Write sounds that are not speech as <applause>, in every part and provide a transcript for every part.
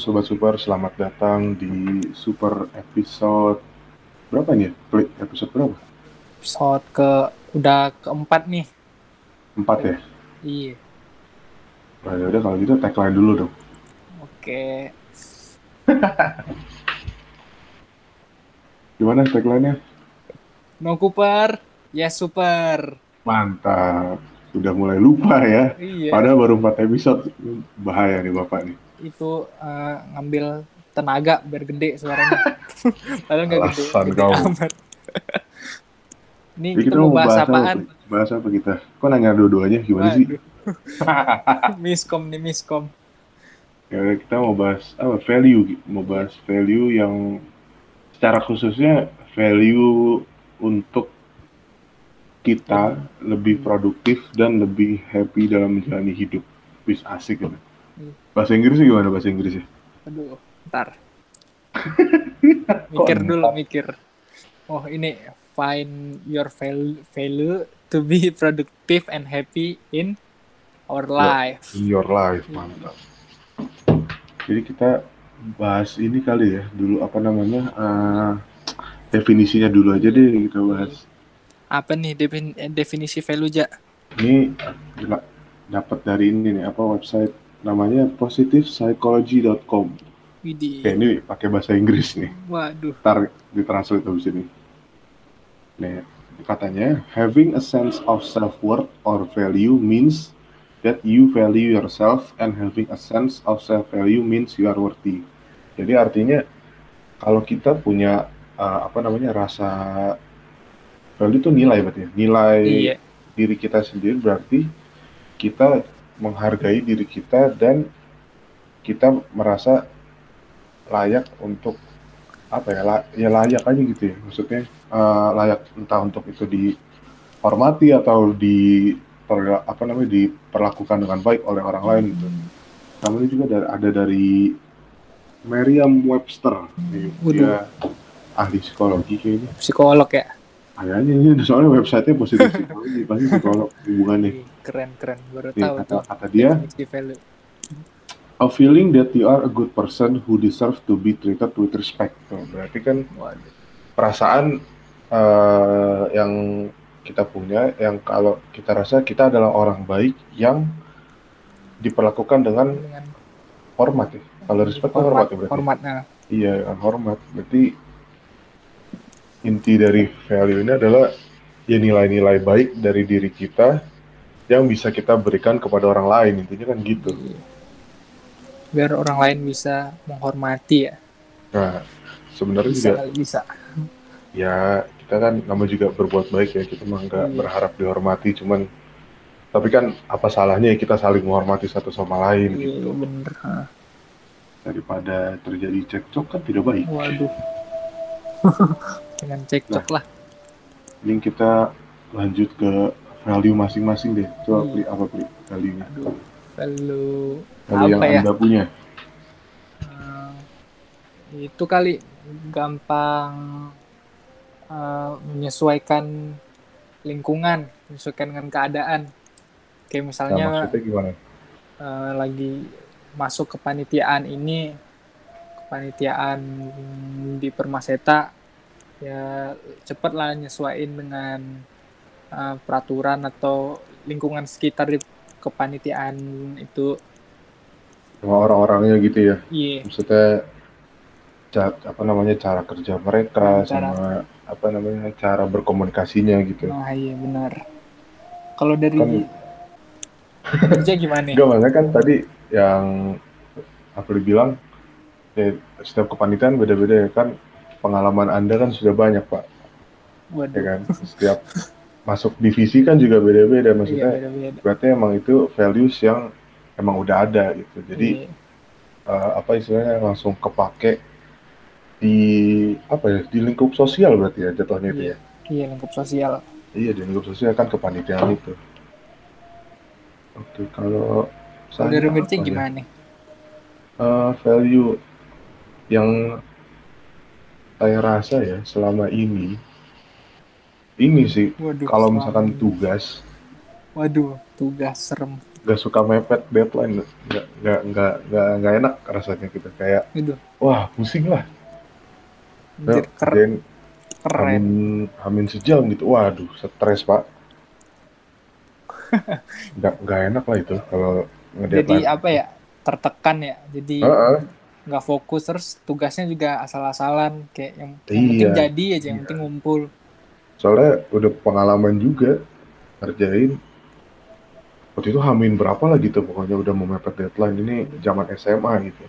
Sobat Super, selamat datang di Super episode berapa nih ya? Klik episode berapa? Episode ke udah keempat nih. Empat ya? Iya. Nah, ya udah kalau gitu tagline dulu dong. Oke. <laughs> Gimana tagline-nya? No Cooper, yes super. Mantap. Sudah mulai lupa ya. Iya. Padahal baru empat episode. Bahaya nih Bapak nih. Itu eh, ngambil tenaga biar gede suaranya. <laughs> Padahal nggak gede. Gede amat. Ini Jadi kita mau bahas apaan? Bahas apa kita? Kok nanya dua-duanya? Gimana sih? Waduh. <laughs> miskom nih miskom. Ya kita mau bahas apa value mau bahas value yang secara khususnya value untuk kita lebih produktif dan lebih happy dalam menjalani hidup bis asik gitu. Hmm. Bahasa Inggrisnya gimana bahasa Inggrisnya? Aduh, ntar. <laughs> mikir Kok dulu, mikir. Oh, ini find your value, to be <laughs> productive and happy in our life. In your life, mantap. Jadi kita bahas ini kali ya, dulu apa namanya eh, definisinya dulu aja deh kita bahas. Apa nih defin- eh, definisi value, Ja? Ini gila, dapat dari ini nih apa website namanya positivepsychology.com. Widih. Oke, ini pakai bahasa Inggris nih. Waduh. Ntar ditranslate habis ini. Nih, katanya having a sense of self-worth or value means that you value yourself and having a sense of self-value means you are worthy. Jadi artinya kalau kita punya uh, apa namanya rasa value itu nilai berarti ya. Nilai Iya. diri kita sendiri berarti kita menghargai diri kita dan kita merasa layak untuk apa ya la- ya layak aja gitu ya maksudnya eh, layak entah untuk itu dihormati atau di per- apa namanya diperlakukan dengan baik oleh orang lain gitu. Ini juga dari, ada dari Merriam-Webster. Waduh. Dia ahli psikologi kayaknya. Psikolog ya. Kayaknya ini soalnya website-nya positif psikologi pasti psikolog hubungannya. Keren keren. Baru Nih, tahu kata, tuh. kata dia, a feeling that you are a good person who deserve to be treated with respect. Tuh, berarti kan Waduh. perasaan eh, yang kita punya, yang kalau kita rasa kita adalah orang baik yang diperlakukan dengan Dengan hormat ya. Kalau respect kan hormat ya berarti. Hormat. Nah, Iya, hormat. Berarti inti dari value ini adalah ya nilai-nilai baik dari diri kita yang bisa kita berikan kepada orang lain. Intinya kan gitu. biar orang lain bisa menghormati ya. Nah, sebenarnya Bisa juga bisa. ya kita kan nama juga berbuat baik ya. Kita mah nggak Iya. berharap dihormati, cuman tapi kan apa salahnya ya kita saling menghormati satu sama lain Iya gitu. bener. Daripada terjadi cekcok kan tidak baik. Waduh. <laughs> Dengan cekcok lah. Ini kita lanjut ke value masing-masing deh. Coba Hmm. beli apa beli value-nya? Value Value yang apa ya? anda punya. Eh, itu kali gampang eh, menyesuaikan lingkungan, menyesuaikan dengan keadaan. Kayak Nah, misalnya maksudnya gimana? eh, lagi masuk ke panitiaan ini, kepanitiaan di Permaseta, ya cepet lah nyesuaiin dengan eh, peraturan atau lingkungan sekitar di kepanitiaan itu. Orang-orangnya gitu ya. Iya, Maksudnya ca- apa namanya cara kerja mereka Cara- sama apa namanya cara berkomunikasinya gitu. nah iya benar. Kalau dari Kan- kerja gimana maksudnya kan tadi yang aku bilang ya, setiap kepanitiaan beda-beda ya kan pengalaman Anda kan sudah banyak, Pak. Ya Waduh, kan? Setiap <laughs> masuk divisi kan juga beda-beda iya maksudnya. beda-beda. Berarti emang itu values yang emang udah ada gitu. Jadi Iya. eh, apa istilahnya langsung kepake di apa ya di lingkup sosial berarti ya jatuhnya itu ya. Iya lingkup sosial. Iya di lingkup sosial kan kepanitiaan itu. Oke kalau saya dari Mirci apa ya? gimana nih? Eh, value yang saya rasa ya selama ini ini sih Waduh. kalau misalkan tugas Waduh, tugas serem. nggak suka mepet deadline nggak nggak nggak nggak nggak enak rasanya kita kayak Gitu. wah pusing lah Anjir, ker- Kerjain keren. hamin hamin sejam gitu waduh stres pak <laughs> nggak nggak enak lah itu kalau Jadi apa ya? Tertekan ya. Jadi Heeh. nggak fokus terus tugasnya juga asal-asalan kayak yang, yang penting Iya. jadi aja yang penting ngumpul. Soalnya udah pengalaman juga ngerjain. Waktu itu hamin berapa lah gitu pokoknya udah mau mepet deadline. Ini zaman SMA gitu.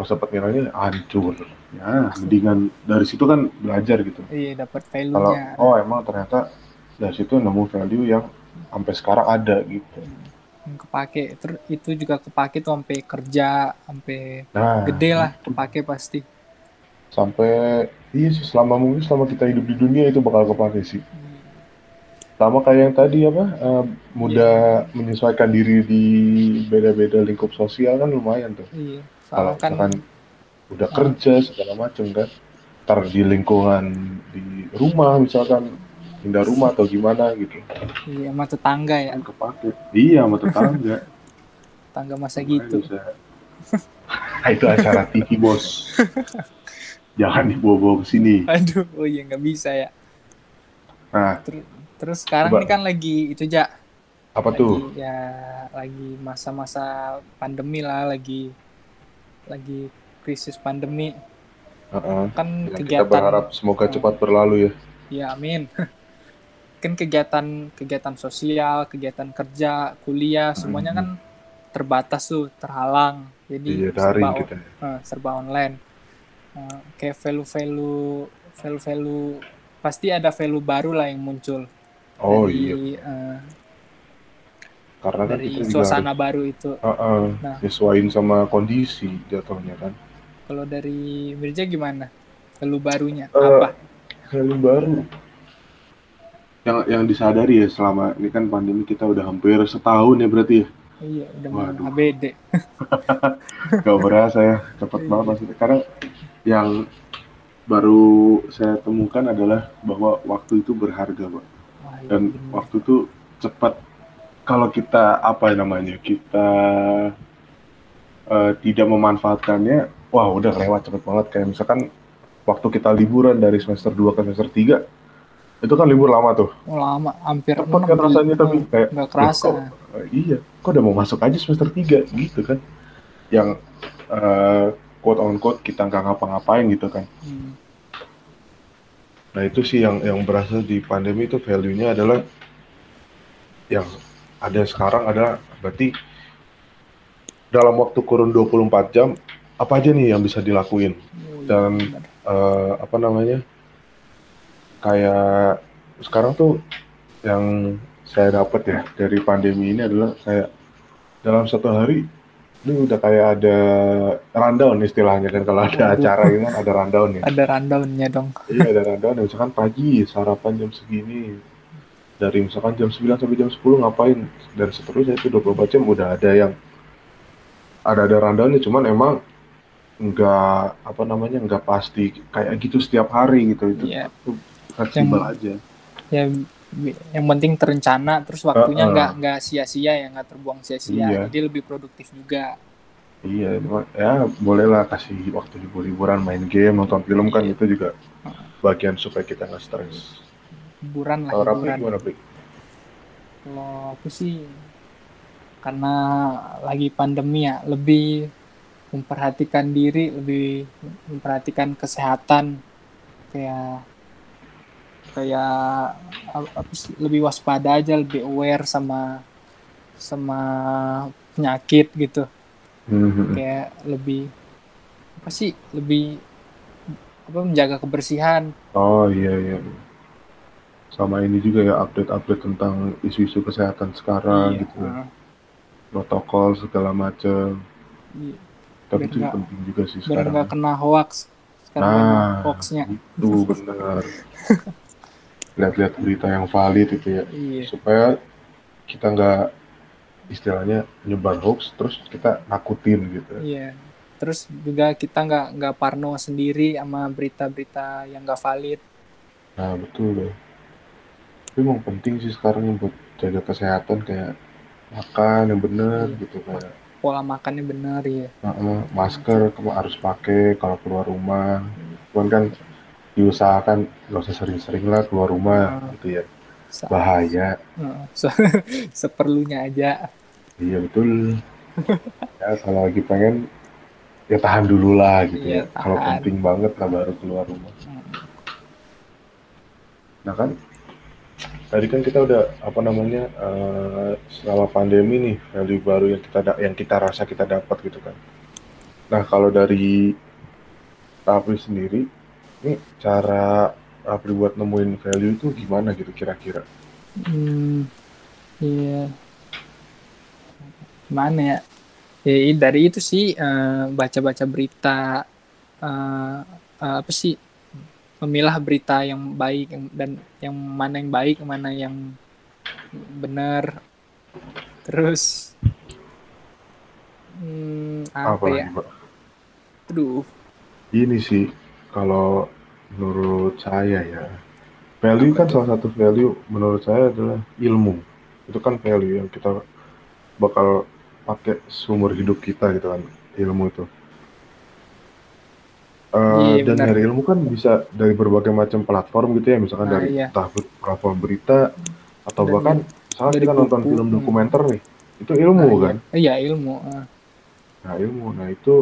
Pas dapat nilainya hancur. Ya. Mendingan dari situ kan belajar gitu. Iya dapat kalau value-nya. oh emang ternyata dari situ nemu value yang sampai sekarang ada gitu. Yang kepake. Terus itu juga kepake tuh sampai kerja sampai nah. gede lah kepake pasti sampai iya sih selama mungkin selama kita hidup di dunia itu bakal kepake sih. Sama kayak yang tadi apa eh, mudah menyesuaikan diri di beda-beda lingkup sosial kan lumayan tuh. Iya kalau kan misalkan udah kerja segala macem kan ntar di lingkungan di rumah misalkan pindah rumah atau gimana gitu. Iya sama tetangga ya. Kan kepake. Iya sama tetangga. <laughs> Tetangga masa gitu. Bisa. Ah, <laughs> itu acara TV bos <laughs> jangan dibawa-bawa ke sini. Aduh oh iya nggak bisa ya. Nah. Terus terus sekarang Coba. ini kan lagi itu ja. Apa lagi tuh? ya lagi masa-masa pandemi lah lagi lagi krisis pandemi. Heeh. kan Yang kita kegiatan berharap semoga cepat berlalu ya. Ya amin. <laughs> Kan kegiatan kegiatan sosial kegiatan kerja kuliah semuanya kan terbatas tuh terhalang. Jadi Hmm. iya daring serba, kita eh, serba online Eh, kayak value value value value pasti ada value baru lah yang muncul. Oh dari iya. eh, karena kan dari kita juga suasana harus baru itu. Heeh, Nah. nyesuaiin sama kondisi jatuhnya kan. Kalau dari Mirja gimana? Value barunya Eh, apa? Hal baru. Yang yang disadari ya selama ini kan pandemi kita udah hampir setahun ya berarti ya? Iya udah Waduh. ABD <laughs> gak berasa ya cepet banget maksudnya. Karena yang baru saya temukan adalah bahwa waktu itu berharga pak. Wah, iya dan bener. waktu itu cepat. Kalau kita apa namanya kita eh, tidak memanfaatkannya wah udah lewat cepet banget. Kayak misalkan waktu kita liburan dari semester 2 ke semester 3 itu kan libur lama tuh. Oh, lama hampir cepet kan rasanya tapi kayak nggak kerasa. "Loh, kok, eh, iya kok udah mau masuk aja semester 3 gitu kan. Yang eh, quote on quote kita nggak ngapa-ngapain gitu kan. Hmm. Nah itu sih yang yang berasa di pandemi itu value-nya adalah yang ada sekarang adalah berarti dalam waktu kurun 24 jam apa aja nih yang bisa dilakuin? Oh, dan eh, apa namanya? Kayak sekarang tuh yang saya dapat ya dari pandemi ini adalah kayak dalam satu hari ini udah kayak ada rundown istilahnya kan kalau ada Waduh. acara gitu kan ada rundown ya. Ada rundownnya dong. Iya ada rundown. Ya. misalkan pagi sarapan jam segini. Dari misalkan jam 9 sampai jam 10 ngapain? Dan seterusnya itu 24 jam udah ada yang ada ada rundownnya. Cuman emang nggak apa namanya nggak pasti kayak gitu setiap hari gitu. Itu Iya. fleksibel aja. ya yang penting terencana terus waktunya nggak nggak sia-sia ya nggak terbuang sia-sia. Iya. jadi lebih produktif juga. Iya ya bolehlah kasih waktu libur-liburan main game nonton film kan Iya. itu juga bagian supaya kita nggak stres. Hiburan lah kalau hiburan. gimana kalau aku sih karena lagi pandemi ya lebih memperhatikan diri lebih memperhatikan kesehatan. Kayak kayak ap- apa sih lebih waspada aja lebih aware sama sama penyakit gitu Mhm. kayak lebih apa sih lebih apa menjaga kebersihan Oh iya iya. Sama ini juga ya update-update tentang isu-isu kesehatan sekarang Iya, gitu. heeh. Protokol segala macam. Iya, Tapi Biar itu nggak- penting juga sih biar sekarang. nggak kena hoax sekarang Nah, banyak hoaxnya itu benar. <laughs> Lihat-lihat berita yang valid itu ya. iya Supaya kita nggak istilahnya nyebar hoax terus kita nakutin gitu. Iya. Terus juga kita nggak nggak parno sendiri sama berita-berita yang nggak valid. Nah betul deh. Tapi emang penting sih sekarang buat jaga kesehatan kayak makan yang bener Iya. gitu kayak pola makannya benar ya uh, masker kamu harus pakai kalau keluar rumah cuman kan diusahakan nggak usah sering-sering lah keluar rumah Ah. gitu ya. Bahaya. Heeh, <laughs> se- seperlunya aja. Iya betul. Ya kalau lagi pengen ya tahan dulu lah gitu Iya, ya. Kalau penting banget lah baru keluar rumah. Hmm. nah kan tadi kan kita udah apa namanya eh, selama pandemi nih value baru yang kita yang kita rasa kita dapat gitu kan. Nah kalau dari Rapli sendiri ini cara Rapli buat nemuin value itu gimana gitu kira-kira Hmm, iya. Mana ya? Ya dari itu sih eh, baca-baca berita eh, eh, apa sih? Memilah berita yang baik yang- dan yang mana yang baik, mana yang benar. Terus hmm, apa, apa ya? Aduh, ini sih kalau menurut saya ya value kan salah satu value menurut saya adalah ilmu itu kan value yang kita bakal pakai seumur hidup kita gitu kan ilmu itu Eh, Iya, dan benar. dari ilmu kan bisa dari berbagai macam platform gitu ya misalkan Nah, dari iya. entah platform berita atau Dari- bahkan misalkan kita nonton buku, film hmm. dokumenter nih itu ilmu Nah, kan iya. Iya, ilmu. eh. Nah ilmu, nah itu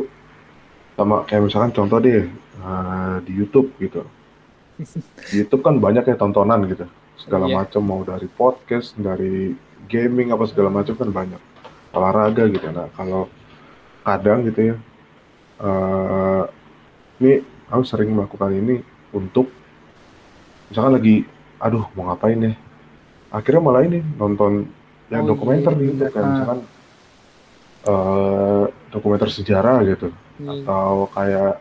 sama kayak misalkan contoh deh eh, di YouTube gitu. Di YouTube kan banyak ya tontonan gitu, segala Iya. macam mau dari podcast, dari gaming apa segala macam kan banyak olahraga gitu. Nah kalau kadang gitu ya, eh ini aku sering melakukan ini untuk misalkan lagi, aduh mau ngapain ya, akhirnya malah ini nonton ya Oh, dokumenter iya, YouTube bener. kayak Ah. misalkan eh dokumenter sejarah gitu Iya. atau kayak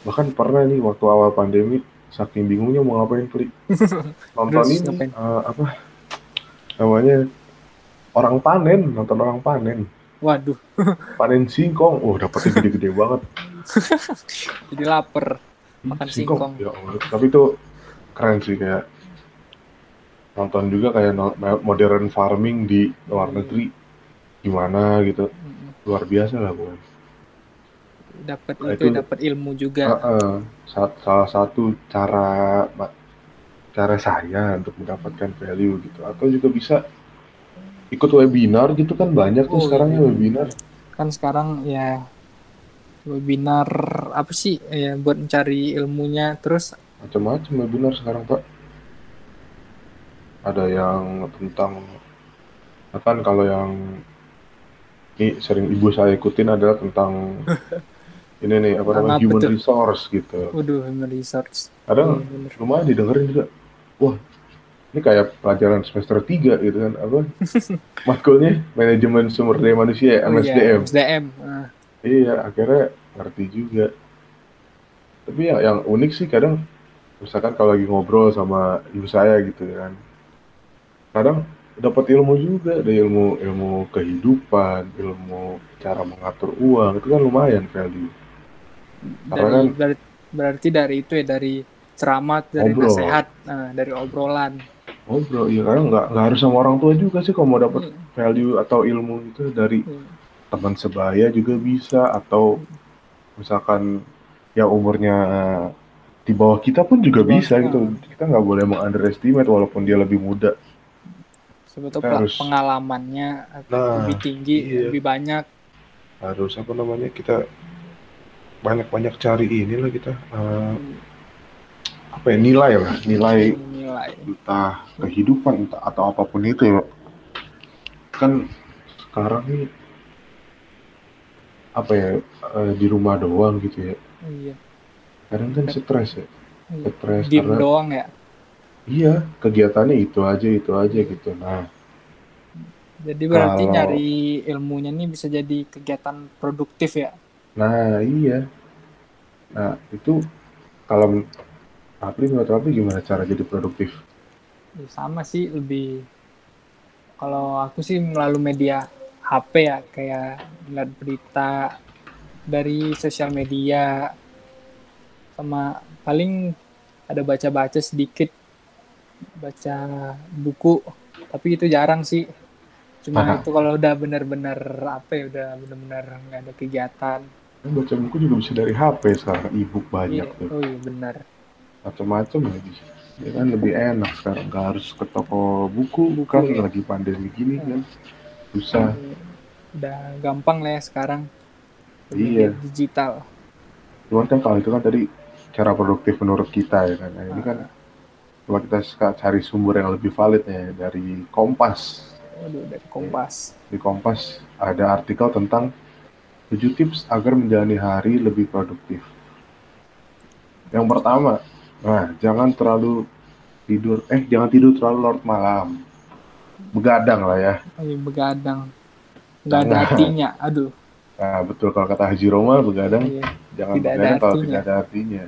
bahkan pernah nih waktu awal pandemi saking bingungnya mau ngapain klik <laughs> nonton Terus ini ngapain? eh, apa namanya orang panen nonton orang panen Waduh, <laughs> panen singkong oh dapetnya gede-gede <laughs> banget jadi lapar. Makan Ih, singkong. ya tapi itu keren sih kayak nonton juga kayak modern farming di luar Hmm. negeri gimana gitu Mm-mm. luar biasa lah pokoknya dapat Nah, itu itu- dapat ilmu juga. Heeh. Sa- salah satu cara cara saya untuk mendapatkan value gitu. Atau juga bisa ikut webinar gitu kan banyak tuh Oh, sekarang ya webinar. Kan sekarang ya webinar apa sih? Ya buat mencari ilmunya. Terus macam-macam webinar sekarang pak. Ada yang tentang kan kalau yang ini sering ibu saya ikutin adalah tentang <laughs> ini nih apa namanya human tuh? resource gitu. Waduh research kadang Iya, bener. lumayan didengerin juga. Wah ini kayak pelajaran semester 3 gitu kan apa? <laughs> Matkulnya manajemen sumber daya manusia ya, Oh, iya, MSDM MSDM ah. iya akhirnya ngerti juga. Tapi ya yang unik sih kadang misalkan kalau lagi ngobrol sama ibu saya gitu kan kadang dapat ilmu juga. Ada ilmu ilmu kehidupan ilmu cara mengatur uang itu kan lumayan value Karena dari kan- ber- berarti dari itu ya dari ceramah dari Ngobrol. nasihat ah, dari obrolan ngobrol iya kadang nggak nggak harus sama orang tua juga sih kalau mau dapat Iya, value atau ilmu itu dari iya. teman sebaya juga bisa atau misalkan yang umurnya di bawah kita pun juga bawah bisa kita. gitu kita nggak boleh mengunderestimate walaupun dia lebih muda sebetulnya harus- pengalamannya Nah, lebih tinggi iya. lebih banyak harus apa namanya kita banyak-banyak cari inilah kita eh, apa ya nilai lah nilai nilai. entah kehidupan entah atau apa pun itu ya kan sekarang nih apa ya eh, di rumah doang gitu ya. Iya. Kadang kan stres ya. Iya. stres diem karena doang ya? Iya kegiatannya itu aja itu aja gitu. Nah. Jadi berarti Kalau- nyari ilmunya nih bisa jadi kegiatan produktif ya. Nah iya. Nah itu kalau Apri menurut Apri gimana cara jadi produktif? Ya, Sama sih lebih kalau aku sih melalui media HP ya kayak lihat berita dari sosial media sama paling ada baca-baca sedikit baca buku tapi itu jarang sih. Cuma Nah. itu kalau udah benar-benar apa ya udah benar-benar nggak ada kegiatan Kan baca buku juga bisa dari HP sekarang, e-book banyak iya tuh. oh iya benar Macam-macam lagi. Ya kan lebih enak sekarang, nggak harus ke toko buku, Buku, kan ya. lagi pandemi gini kan. Susah. udah gampang lah ya sekarang Iya. digital Cuman kan kalau itu kan tadi cara produktif menurut kita ya kan. Nah, ini kan coba kita cari sumber yang lebih valid ya dari Kompas. Waduh, dari kompas Di Kompas ada artikel tentang 7 tips agar menjalani hari lebih produktif. Yang pertama, nah jangan terlalu tidur, eh jangan tidur terlalu larut malam. Begadang lah ya. Ayo begadang nggak ada Jangan. artinya aduh Nah betul kalau kata Haji Roma begadang iya. jangan Tidak ada begadang kalau artinya. tidak ada artinya.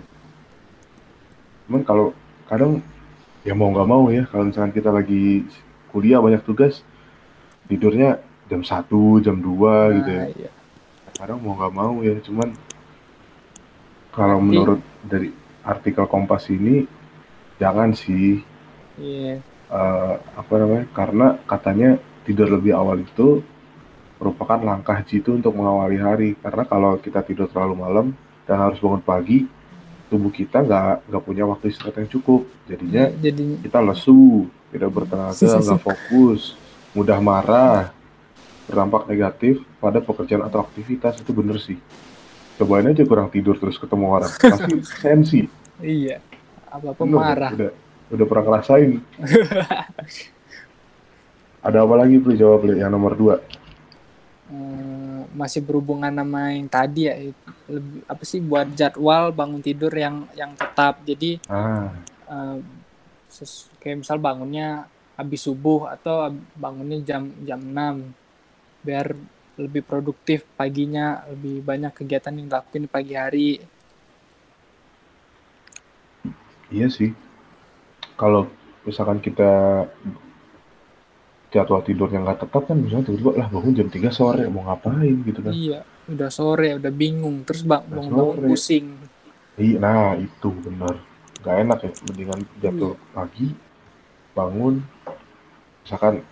Cuman kalau kadang ya mau nggak mau ya kalau misalkan kita lagi kuliah banyak tugas tidurnya jam 1, jam 2 gitu ya. Nah, iya. Kadang mau nggak mau ya. Cuman kalau menurut dari artikel Kompas ini jangan sih. Iya. eh, apa namanya? Karena katanya tidur lebih awal itu merupakan langkah jitu untuk mengawali hari. Karena kalau kita tidur terlalu malam dan harus bangun pagi tubuh kita nggak nggak punya waktu istirahat yang cukup. Jadinya jadi kita lesu tidak bertenaga nggak fokus mudah marah berdampak negatif pada pekerjaan atau aktivitas itu bener sih. Cobain aja kurang tidur terus ketemu orang. Pasti <laughs> sensi. Iya. Apa apa Bener, marah. udah udah pernah ngerasain. <laughs> Ada apa lagi Pli jawab Pli yang nomor dua. Eh, masih berhubungan sama yang tadi ya. Lebih apa sih buat jadwal bangun tidur yang yang tetap. Jadi ah. ses- kayak misal bangunnya habis subuh atau bangunnya jam jam 6 biar lebih produktif paginya lebih banyak kegiatan yang dilakuin di pagi hari Iya sih. Kalau misalkan kita jadwal tidurnya nggak tepat kan misalnya tiba-tiba lah bangun jam 3 sore mau ngapain gitu kan. iya udah sore udah bingung terus bang bangun bangun pusing Iya, nah itu benar. Gak enak ya, mendingan jadwal pagi bangun misalkan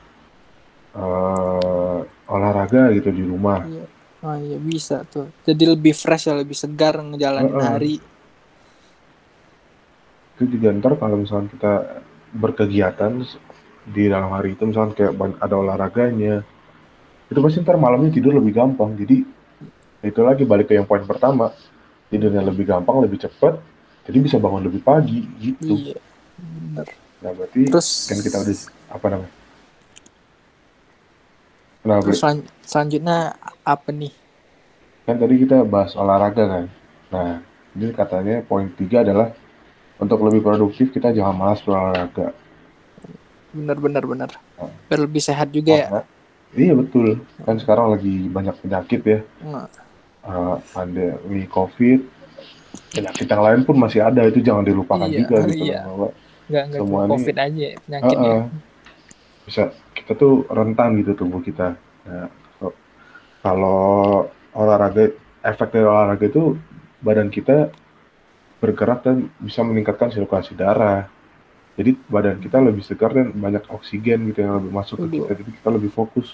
eh, olahraga gitu di rumah. iya. Oh iya bisa tuh. Jadi lebih fresh ya lebih segar ngejalanin Heeh. hari. Itu juga ntar kalau misalkan kita berkegiatan di dalam hari itu misalkan kayak ada olahraganya itu pasti ntar malamnya tidur lebih gampang. Jadi itu lagi balik ke yang poin pertama tidurnya lebih gampang lebih cepat jadi bisa bangun lebih pagi gitu. Iya bener. Nah berarti terus kan kita udah apa namanya Kenapa? terus selan- selanjutnya apa nih? Kan tadi kita bahas olahraga kan. Nah ini katanya poin tiga adalah untuk lebih produktif kita jangan malas berolahraga. Bener bener bener Oh. biar lebih sehat juga ya. Karena- iya betul. Kan sekarang lagi banyak penyakit ya. Nah, Eh, pandemi covid. Penyakit yang lain pun masih ada itu jangan dilupakan Iya, juga gitu iya. bahwa nggak nggak Semua cuma ini- covid aja ya, penyakitnya. Heeh. Bisa kita tuh rentan gitu tubuh kita. Nah, so- kalau olahraga efek dari olahraga itu badan kita bergerak dan bisa meningkatkan sirkulasi darah. Jadi badan kita lebih segar dan banyak oksigen gitu yang lebih masuk ke kita. Jadi kita lebih fokus.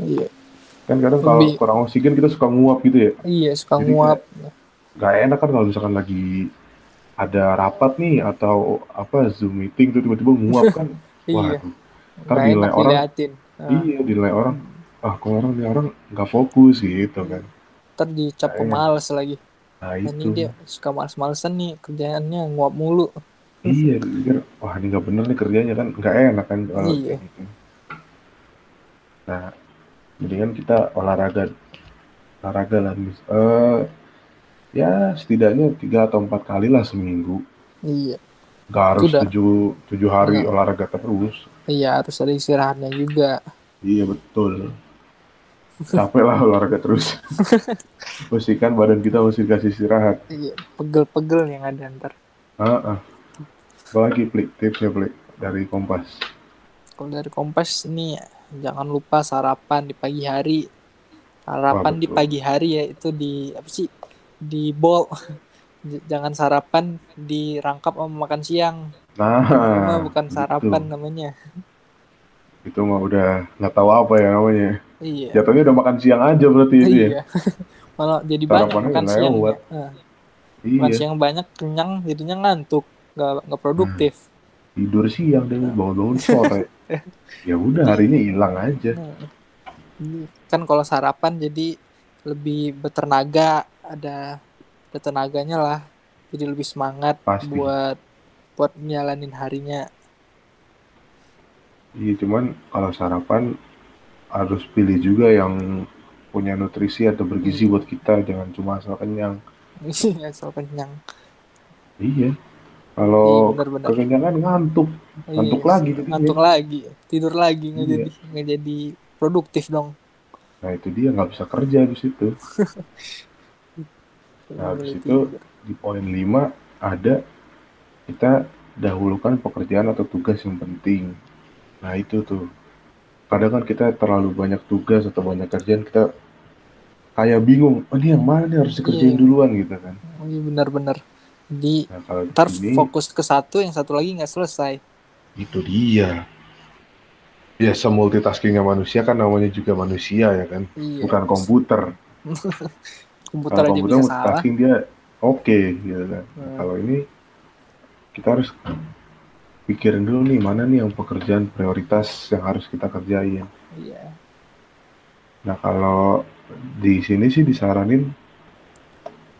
Iya. Kan kadang kalau Lebih- kurang oksigen kita suka nguap gitu ya. Iya suka Jadi nguap. gak enak kan kalau misalkan lagi ada rapat nih atau apa zoom meeting tuh tiba-tiba nguap kan. <laughs> Iya. Waduh ntar nggak dinilai orang. diliatin. Ah, iya dinilai orang. Ah orang nih orang nggak fokus gitu kan. Ntar dicap pemalas lagi. Nah itu. ini dia suka males-malesan nih kerjaannya nguap mulu. Iya dipikir wah ini nggak bener nih kerjanya kan. Nggak enak kan. Kalau Iya. gitu. nah mendingan kita olahraga. Olahraga lah mis eh ya setidaknya tiga atau empat kali lah seminggu. Iya nggak harus Sudah. tujuh tujuh hari Nggak. olahraga terus. Iya harus ada istirahatnya juga. Iya betul. <laughs> Capek lah olahraga terus. <laughs> Pastikan badan kita mesti kasih istirahat. Iya pegel-pegel yang ada ntar. Ah ah. apalagi plik? Tipsnya plik dari kompas. Kalau dari kompas ini jangan lupa sarapan di pagi hari. Sarapan Wah, di pagi hari ya itu di apa sih? Di bowl jangan sarapan dirangkap sama makan siang nah Cuma bukan gitu. sarapan namanya itu mah udah nggak tahu apa ya namanya. Iya. Jatuhnya udah makan siang aja berarti itu ya. Iya. <laughs> Malah jadi banyak makan siang. lewat. Nah, makan Iya, siang banyak kenyang jadinya ngantuk, nggak nggak produktif. tidur siang deh, bangun-bangun sore. <laughs> Ya udah harinya hilang aja. Nah, ini kan kalau sarapan jadi lebih bertenaga, ada ada tenaganya lah. Jadi lebih semangat Pasti. buat buat nyalanin harinya. Iya, cuman kalau sarapan harus pilih juga yang punya nutrisi atau bergizi Hmm. buat kita, jangan cuma asal kenyang. <laughs> Asal kenyang. Iya, Iya kalau benar-benar. kekenyangan ngantuk, ngantuk Iya, lagi ngantuk lagi, tidur lagi nggak Iya. jadi nggak jadi produktif dong. Nah itu dia nggak bisa kerja habis itu. <laughs> Nah, habis itu di poin 5 ada kita dahulukan pekerjaan atau tugas yang penting. Nah itu tuh. Kadang kan kita terlalu banyak tugas atau banyak kerjaan kita kayak bingung, oh ini yang mana nih harus dikerjain Iya. duluan gitu kan. Oh, iya benar-benar. Jadi Nah kalau ntar ini fokus ke satu, yang satu lagi nggak selesai. itu dia. Biasa multitaskingnya manusia kan namanya juga manusia ya kan, Iya. bukan komputer. <laughs> Komputer Kalau aja komputer bisa salah. dia oke gitu kan. Hmm. Kalau ini kita harus pikirin dulu nih mana nih yang pekerjaan prioritas yang harus kita kerjain. Iya. Nah kalau di sini sih disaranin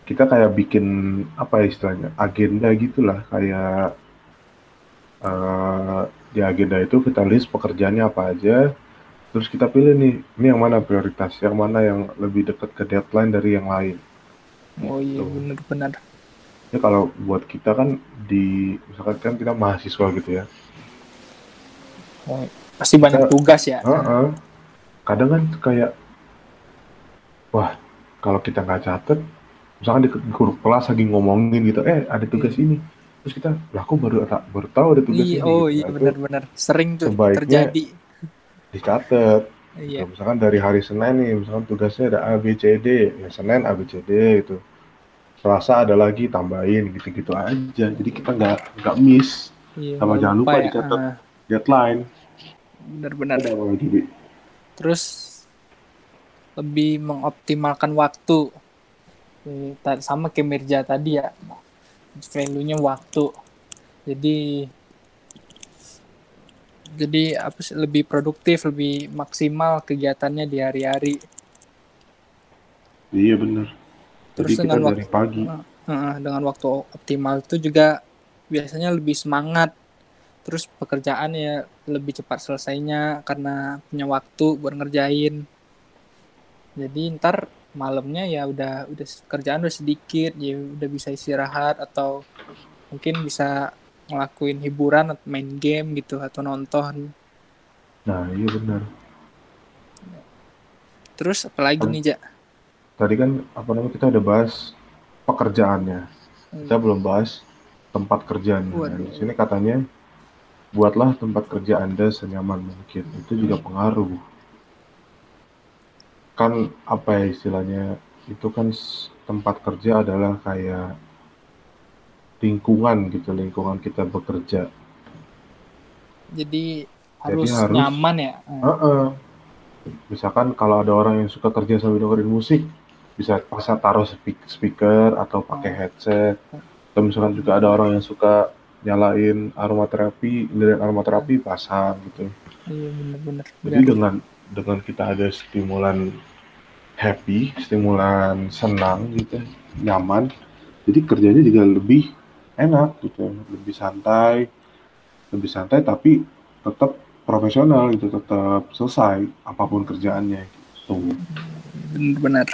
kita kayak bikin apa ya istilahnya agenda gitulah kayak eh, di agenda itu kita list pekerjaannya apa aja terus kita pilih nih ini yang mana prioritas yang mana yang lebih dekat ke deadline dari yang lain Oh iya Gitu. benar-benar. ya kalau buat kita kan di misalkan kan kita mahasiswa gitu ya Oh, pasti banyak Kita- tugas ya. Heeh. kadang kan kayak wah kalau kita nggak catet misalkan di di grup kelas lagi ngomongin gitu eh ada tugas ini terus kita lah kok baru baru tahu ada tugas Iya, ini oh gitu. iya Nah, benar-benar. Sering tuh sebaiknya- terjadi. Dicatat Iya. Ya, misalkan dari hari Senin nih misalkan tugasnya ada A B C D ya Senin A B C D gitu Selasa ada lagi tambahin gitu-gitu aja jadi kita nggak nggak miss Iya. Sama jangan lupa ya. dicatat. Ah, deadline Benar-benar. Terus lebih mengoptimalkan waktu. Eh, Sama kayak Mirja tadi ya. Value-nya waktu. Jadi jadi apa sih lebih produktif, lebih maksimal kegiatannya di hari-hari. iya bener Terus jadi kita dengan dari pagi Heeh, dengan waktu optimal itu juga biasanya lebih semangat. Terus pekerjaan ya lebih cepat selesainya karena punya waktu buat ngerjain. Jadi ntar malamnya ya udah udah kerjaan udah sedikit, ya udah bisa istirahat atau mungkin bisa ngelakuin hiburan atau main game gitu atau nonton. nah iya bener Terus apalagi nih, Ja? tadi kan apa namanya kita udah bahas pekerjaannya. Kita belum bahas tempat kerjanya. Nah, Waduh. di sini katanya buatlah tempat kerja anda senyaman mungkin. Itu juga pengaruh. Kan apa ya istilahnya itu kan tempat kerja adalah kayak lingkungan gitu lingkungan kita bekerja Jadi harus, harus- nyaman ya. Hmm. Heeh. misalkan kalau ada orang yang suka kerja sambil dengerin musik bisa pasang taruh speak- speaker atau pakai Hmm. headset atau misalkan juga ada orang yang suka nyalain aromaterapi lirik aromaterapi pasang gitu Iya bener-bener. jadi dengan dengan kita ada stimulan happy stimulan senang gitu nyaman jadi kerjanya juga lebih enak gitu lebih santai lebih santai tapi tetap profesional gitu tetap selesai apa pun kerjaannya gitu Bener-bener.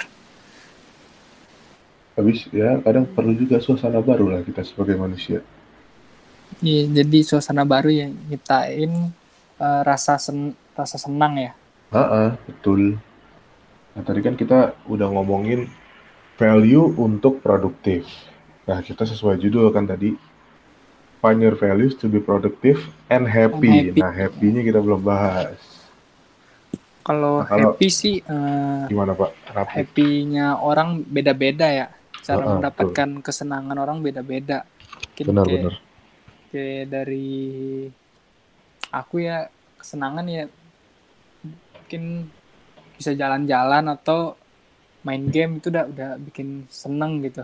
habis ya kadang perlu juga suasana baru lah kita sebagai manusia Iya, jadi suasana baru yang nyiptain eh, rasa sen rasa senang ya. Ah, betul. Nah, tadi kan kita udah ngomongin value untuk produktif. Nah, kita sesuai judul kan tadi. Find your values to be productive and happy. And happy. Nah, happy-nya kita belum bahas. Kalau Nah, kalau- happy sih eh, Gimana, Pak? Happy-nya orang beda-beda ya. Cara Heeh, mendapatkan kesenangan orang beda-beda. Mungkin kayak, Benar-benar. kayak dari aku ya kesenangan ya mungkin bisa jalan-jalan atau main game itu udah udah bikin seneng gitu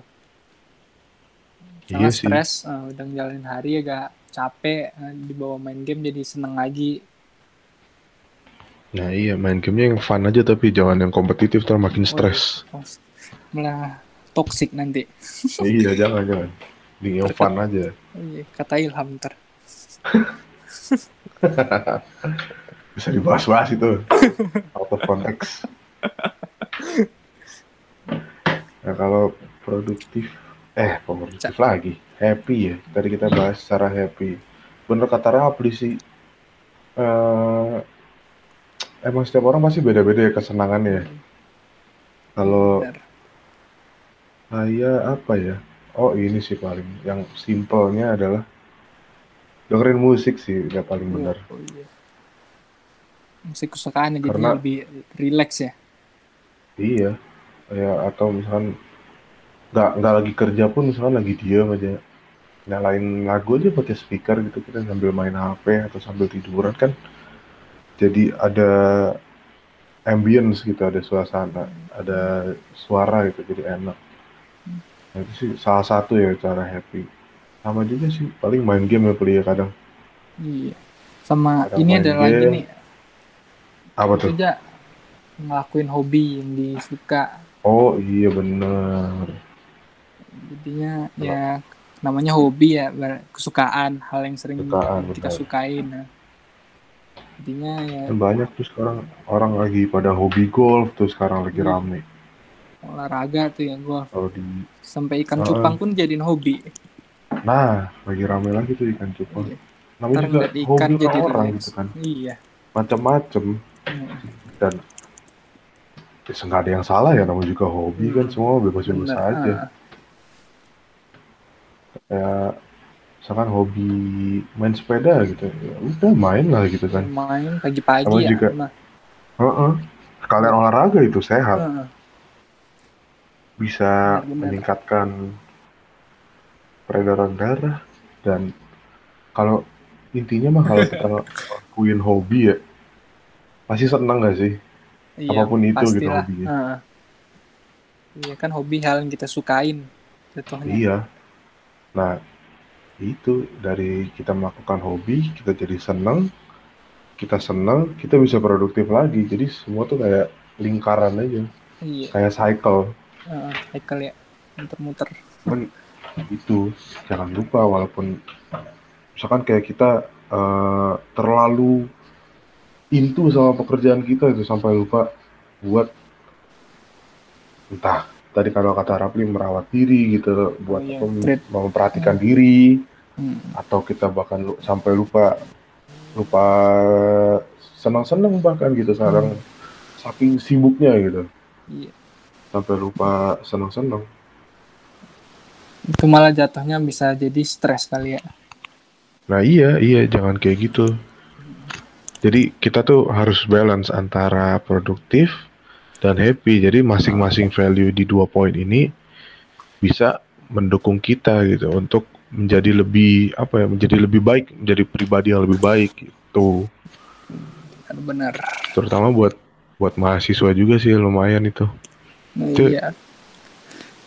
Iya sangat sih. stres eh, udah ngejalanin hari agak capek eh, dibawa main game jadi seneng lagi Nah iya main gamenya yang fun aja tapi jangan yang kompetitif ntar makin stres. Oh, malah toxic nanti <laughs> iya jangan jangan. Di yang fun aja. Oh iya, kata Ilham ntar <laughs> Bisa dibahas-bahas itu. <laughs> Out of context. Nah kalau produktif, eh produktif lagi, happy ya. Tadi kita bahas secara happy. Bener kata Rapli sih. eh emang setiap orang pasti beda-beda ya kesenangannya. ya. Kalau saya apa ya? Oh ini sih paling yang simpelnya adalah dengerin musik sih udah paling benar. Oh, iya. musik kesukaan jadi lebih relax ya Iya, ya atau misalkan nggak nggak lagi kerja pun misalkan lagi diam aja. Nyalain lagu aja pakai speaker gitu kita sambil main HP atau sambil tiduran kan. Jadi ada ambience gitu ada suasana ada suara gitu jadi enak. Nah, itu sih salah satu ya cara happy. Sama juga sih paling main game ya ya kadang. Iya. Sama Kadang ini ada lagi nih. Apa tuh? ngelakuin hobi yang disuka. Oh iya bener jadinya ya namanya hobi ya kesukaan hal yang sering Kesukaan, kita benar. sukain nah. jadinya ya Kan banyak tuh sekarang orang lagi pada hobi golf tuh sekarang lagi Iya. rame olahraga tuh ya golf kalau di sampai ikan Heeh. cupang pun jadiin hobi Nah, lagi rame lagi tuh ikan cupang. Iya. Namanya Ntar juga ikan hobi jadi orang gitu kan. iya Macem-macem. Hmm, Dan ya, nggak ada yang salah ya, namanya juga hobi kan. Semua bebas-bebas bener. aja. Kayak misalkan hobi main sepeda gitu. Ya udah main lah gitu kan. main pagi-pagi ya juga. nah, Heeh. Sekalian olahraga itu sehat. ah, Bisa Benar-benar. meningkatkan peredaran darah. Dan kalau intinya mah kalau kita <laughs> ngelakuin hobi ya, pasti seneng gak sih? iya, Apa pun itu gitu pastilah. hobinya. Ah. iya kan hobi hal yang kita sukain Iya. Nah, itu dari kita melakukan hobi, kita jadi seneng, kita seneng, kita bisa produktif lagi. Jadi semua tuh kayak lingkaran aja, iya. Kayak cycle. ah, cycle ya. Muter-muter. Cuman itu. Jangan lupa walaupun misalkan kayak kita eh, terlalu into sama pekerjaan kita itu sampai lupa buat entah tadi kalau kata Rapli merawat diri gitu buat Oh iya, apa, mem- memperhatikan diri. Hmm, atau kita bahkan lu- sampai lupa lupa senang-senang bahkan gitu sekarang saking sibuknya gitu. Iya. Sampai lupa senang-senang. Itu malah jatuhnya bisa jadi stres kali ya. Nah iya iya jangan kayak gitu. Jadi kita tuh harus balance antara produktif dan happy. Jadi masing-masing value di dua poin ini bisa mendukung kita gitu untuk menjadi lebih apa ya menjadi lebih baik menjadi pribadi yang lebih baik gitu. Benar. Terutama buat buat mahasiswa juga sih lumayan itu. Nah, Itu- iya.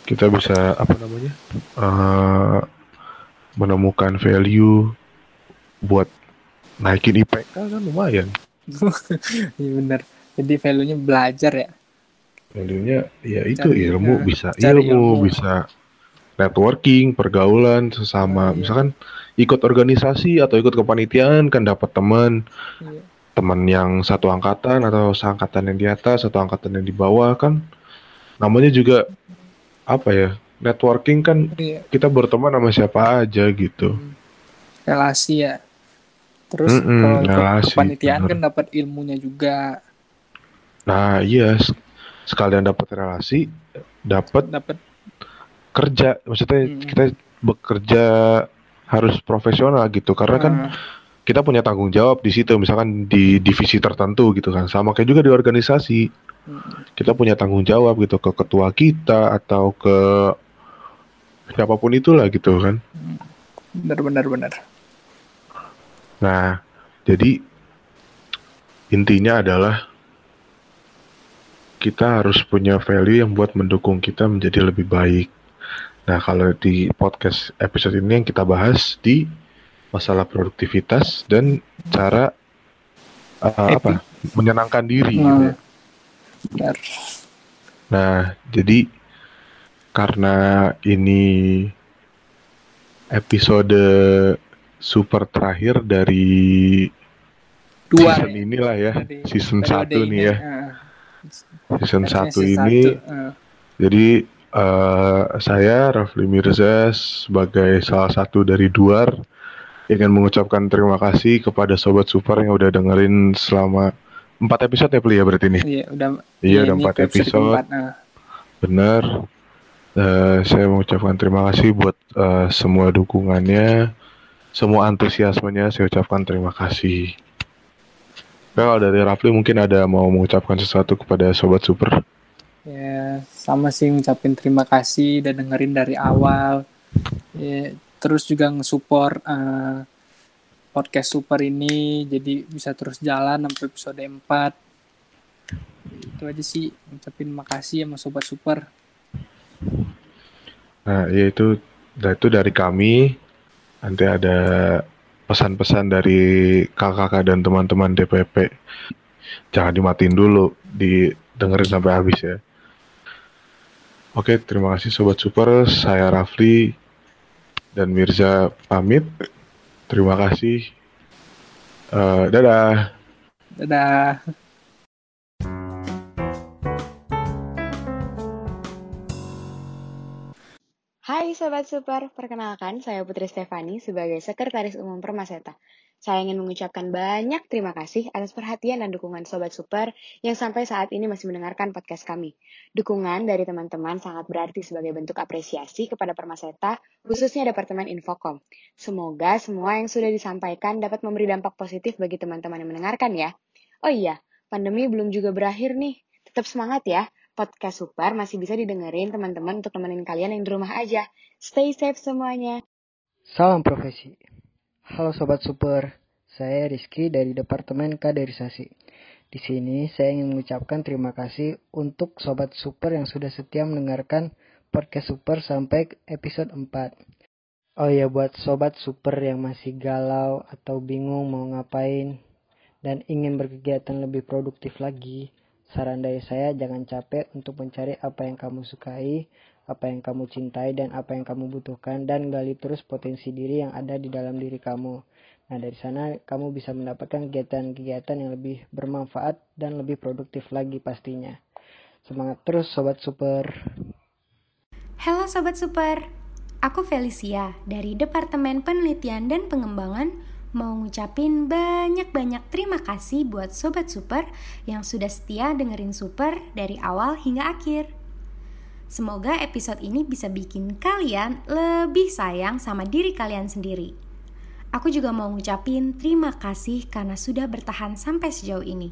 kita bisa apa namanya eh, menemukan value buat naikin IPK kan lumayan. <laughs> Iya benar. Jadi value nya belajar ya value-nya ya itu Cari, ilmu eh, bisa cari ilmu, ilmu. bisa networking pergaulan sesama. Iya. misalkan ikut organisasi atau ikut kepanitiaan kan dapat teman. Iya. Teman yang satu angkatan atau seangkatan yang di atas atau angkatan yang di bawah kan. Namanya juga apa ya networking kan iya. kita berteman sama siapa aja gitu. Relasi ya. Terus Mm-mm, kalau ikut relasi, kepanitiaan kan dapat ilmunya juga. Nah iya. s- sekalian dapat relasi dapat dapat kerja. Maksudnya Hmm. kita bekerja harus profesional gitu. Karena kan eh, kita punya tanggung jawab di situ. Misalkan di divisi tertentu gitu kan. Sama kayak juga di organisasi. Hmm, kita punya tanggung jawab gitu. Ke ketua kita atau ke siapa pun itulah gitu kan. Benar benar benar. Nah jadi intinya adalah kita harus punya value yang buat mendukung kita menjadi lebih baik. Nah, kalau di podcast episode ini yang kita bahas di masalah produktivitas dan cara uh, apa menyenangkan diri nah, gitu ya. Benar. Nah, jadi karena ini episode super terakhir dari Dua, season ya. inilah ya, dari, season satu nih ya. Uh, season satu ini. uh. Jadi uh, saya Rafli Mirza sebagai salah satu dari Duar ingin mengucapkan terima kasih kepada sobat super yang udah dengerin selama empat episode ya Pli ya berarti ini. Iya udah. Iya udah empat episode. episode. uh. Bener. Uh, saya mengucapkan terima kasih buat uh, semua dukungannya, semua antusiasmenya. Saya ucapkan terima kasih. Kalau dari Rafli mungkin ada mau mengucapkan sesuatu kepada sobat super. Ya sama sih ngucapin terima kasih dan dengerin dari awal. Ya, terus juga nge-support uh, podcast super ini jadi bisa terus jalan sampai episode 4 itu aja sih ngucapin makasih sama sobat super nah ya itu nah itu dari kami nanti ada pesan-pesan dari kakak-kakak dan teman-teman DPP jangan dimatiin dulu didengerin sampai habis ya Oke, terima kasih Sobat Super. Saya Rafli dan Mirza pamit. Terima kasih. Uh, dadah. Dadah. Sobat Super, perkenalkan saya Putri Stefani sebagai Sekretaris Umum Permaseta. Saya ingin mengucapkan banyak terima kasih atas perhatian dan dukungan Sobat Super yang sampai saat ini masih mendengarkan podcast kami. Dukungan dari teman-teman sangat berarti sebagai bentuk apresiasi kepada Permaseta, khususnya Departemen Infocom. Semoga semua yang sudah disampaikan dapat memberi dampak positif bagi teman-teman yang mendengarkan ya. Oh iya, pandemi belum juga berakhir nih. Tetap semangat ya. Podcast Super masih bisa didengerin teman-teman untuk temenin kalian yang di rumah aja. Stay safe semuanya. Salam profesi. Halo Sobat Super, saya Rizky dari Departemen Kaderisasi. Di sini saya ingin mengucapkan terima kasih untuk Sobat Super yang sudah setia mendengarkan podcast Super sampai episode 4. Oh ya buat Sobat Super yang masih galau atau bingung mau ngapain dan ingin berkegiatan lebih produktif lagi, saran dari saya jangan capek untuk mencari apa yang kamu sukai, apa yang kamu cintai dan apa yang kamu butuhkan dan gali terus potensi diri yang ada di dalam diri kamu. Nah, dari sana kamu bisa mendapatkan kegiatan-kegiatan yang lebih bermanfaat dan lebih produktif lagi pastinya. Semangat terus sobat super. Halo sobat super. Aku Felicia dari Departemen Penelitian dan Pengembangan mau ngucapin banyak-banyak terima kasih buat sobat super yang sudah setia dengerin super dari awal hingga akhir. Semoga episode ini bisa bikin kalian lebih sayang sama diri kalian sendiri. Aku juga mau ngucapin terima kasih karena sudah bertahan sampai sejauh ini.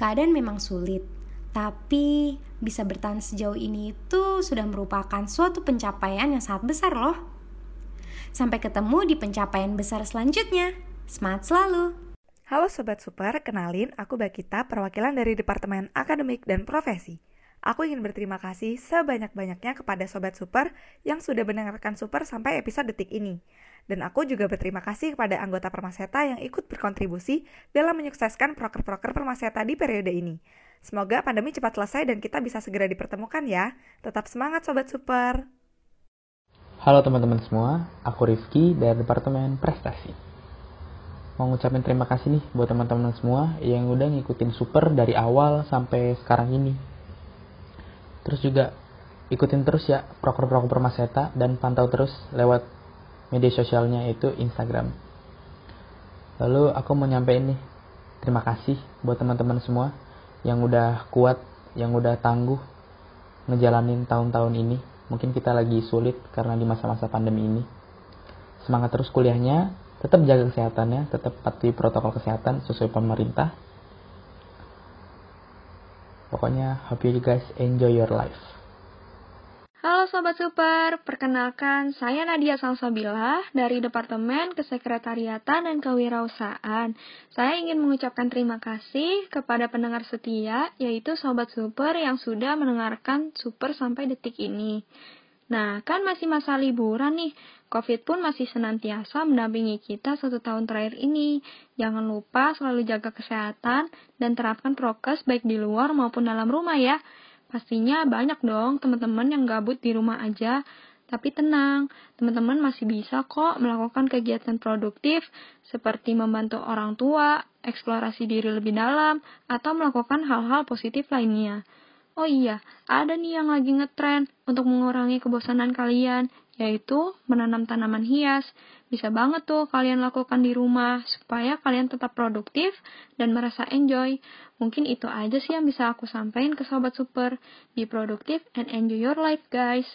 Keadaan memang sulit, tapi bisa bertahan sejauh ini itu sudah merupakan suatu pencapaian yang sangat besar loh. Sampai ketemu di pencapaian besar selanjutnya. Semangat selalu! Halo Sobat Super, kenalin aku Bakita, perwakilan dari Departemen Akademik dan Profesi. Aku ingin berterima kasih sebanyak-banyaknya kepada Sobat Super yang sudah mendengarkan Super sampai episode detik ini. Dan aku juga berterima kasih kepada anggota Permaseta yang ikut berkontribusi dalam menyukseskan proker-proker Permaseta di periode ini. Semoga pandemi cepat selesai dan kita bisa segera dipertemukan ya. Tetap semangat Sobat Super! Halo teman-teman semua, aku Rifki dari Departemen Prestasi. Mau ngucapin terima kasih nih buat teman-teman semua yang udah ngikutin Super dari awal sampai sekarang ini Terus juga ikutin terus ya proker-proker Permaseta dan pantau terus lewat media sosialnya itu Instagram. Lalu aku mau nyampein nih, terima kasih buat teman-teman semua yang udah kuat, yang udah tangguh ngejalanin tahun-tahun ini. Mungkin kita lagi sulit karena di masa-masa pandemi ini. Semangat terus kuliahnya, tetap jaga kesehatannya, tetap patuhi protokol kesehatan sesuai pemerintah Pokoknya hope you guys enjoy your life. Halo Sobat Super, perkenalkan saya Nadia Salsabila dari Departemen Kesekretariatan dan Kewirausahaan. Saya ingin mengucapkan terima kasih kepada pendengar setia, yaitu Sobat Super yang sudah mendengarkan Super sampai detik ini. Nah, kan masih masa liburan nih, COVID pun masih senantiasa mendampingi kita satu tahun terakhir ini. Jangan lupa selalu jaga kesehatan dan terapkan prokes baik di luar maupun dalam rumah ya. Pastinya banyak dong teman-teman yang gabut di rumah aja. Tapi tenang, teman-teman masih bisa kok melakukan kegiatan produktif seperti membantu orang tua, eksplorasi diri lebih dalam, atau melakukan hal-hal positif lainnya. Oh iya, ada nih yang lagi ngetren untuk mengurangi kebosanan kalian, yaitu menanam tanaman hias. Bisa banget tuh kalian lakukan di rumah supaya kalian tetap produktif dan merasa enjoy. Mungkin itu aja sih yang bisa aku sampaikan ke sobat super. Be productive and enjoy your life, guys.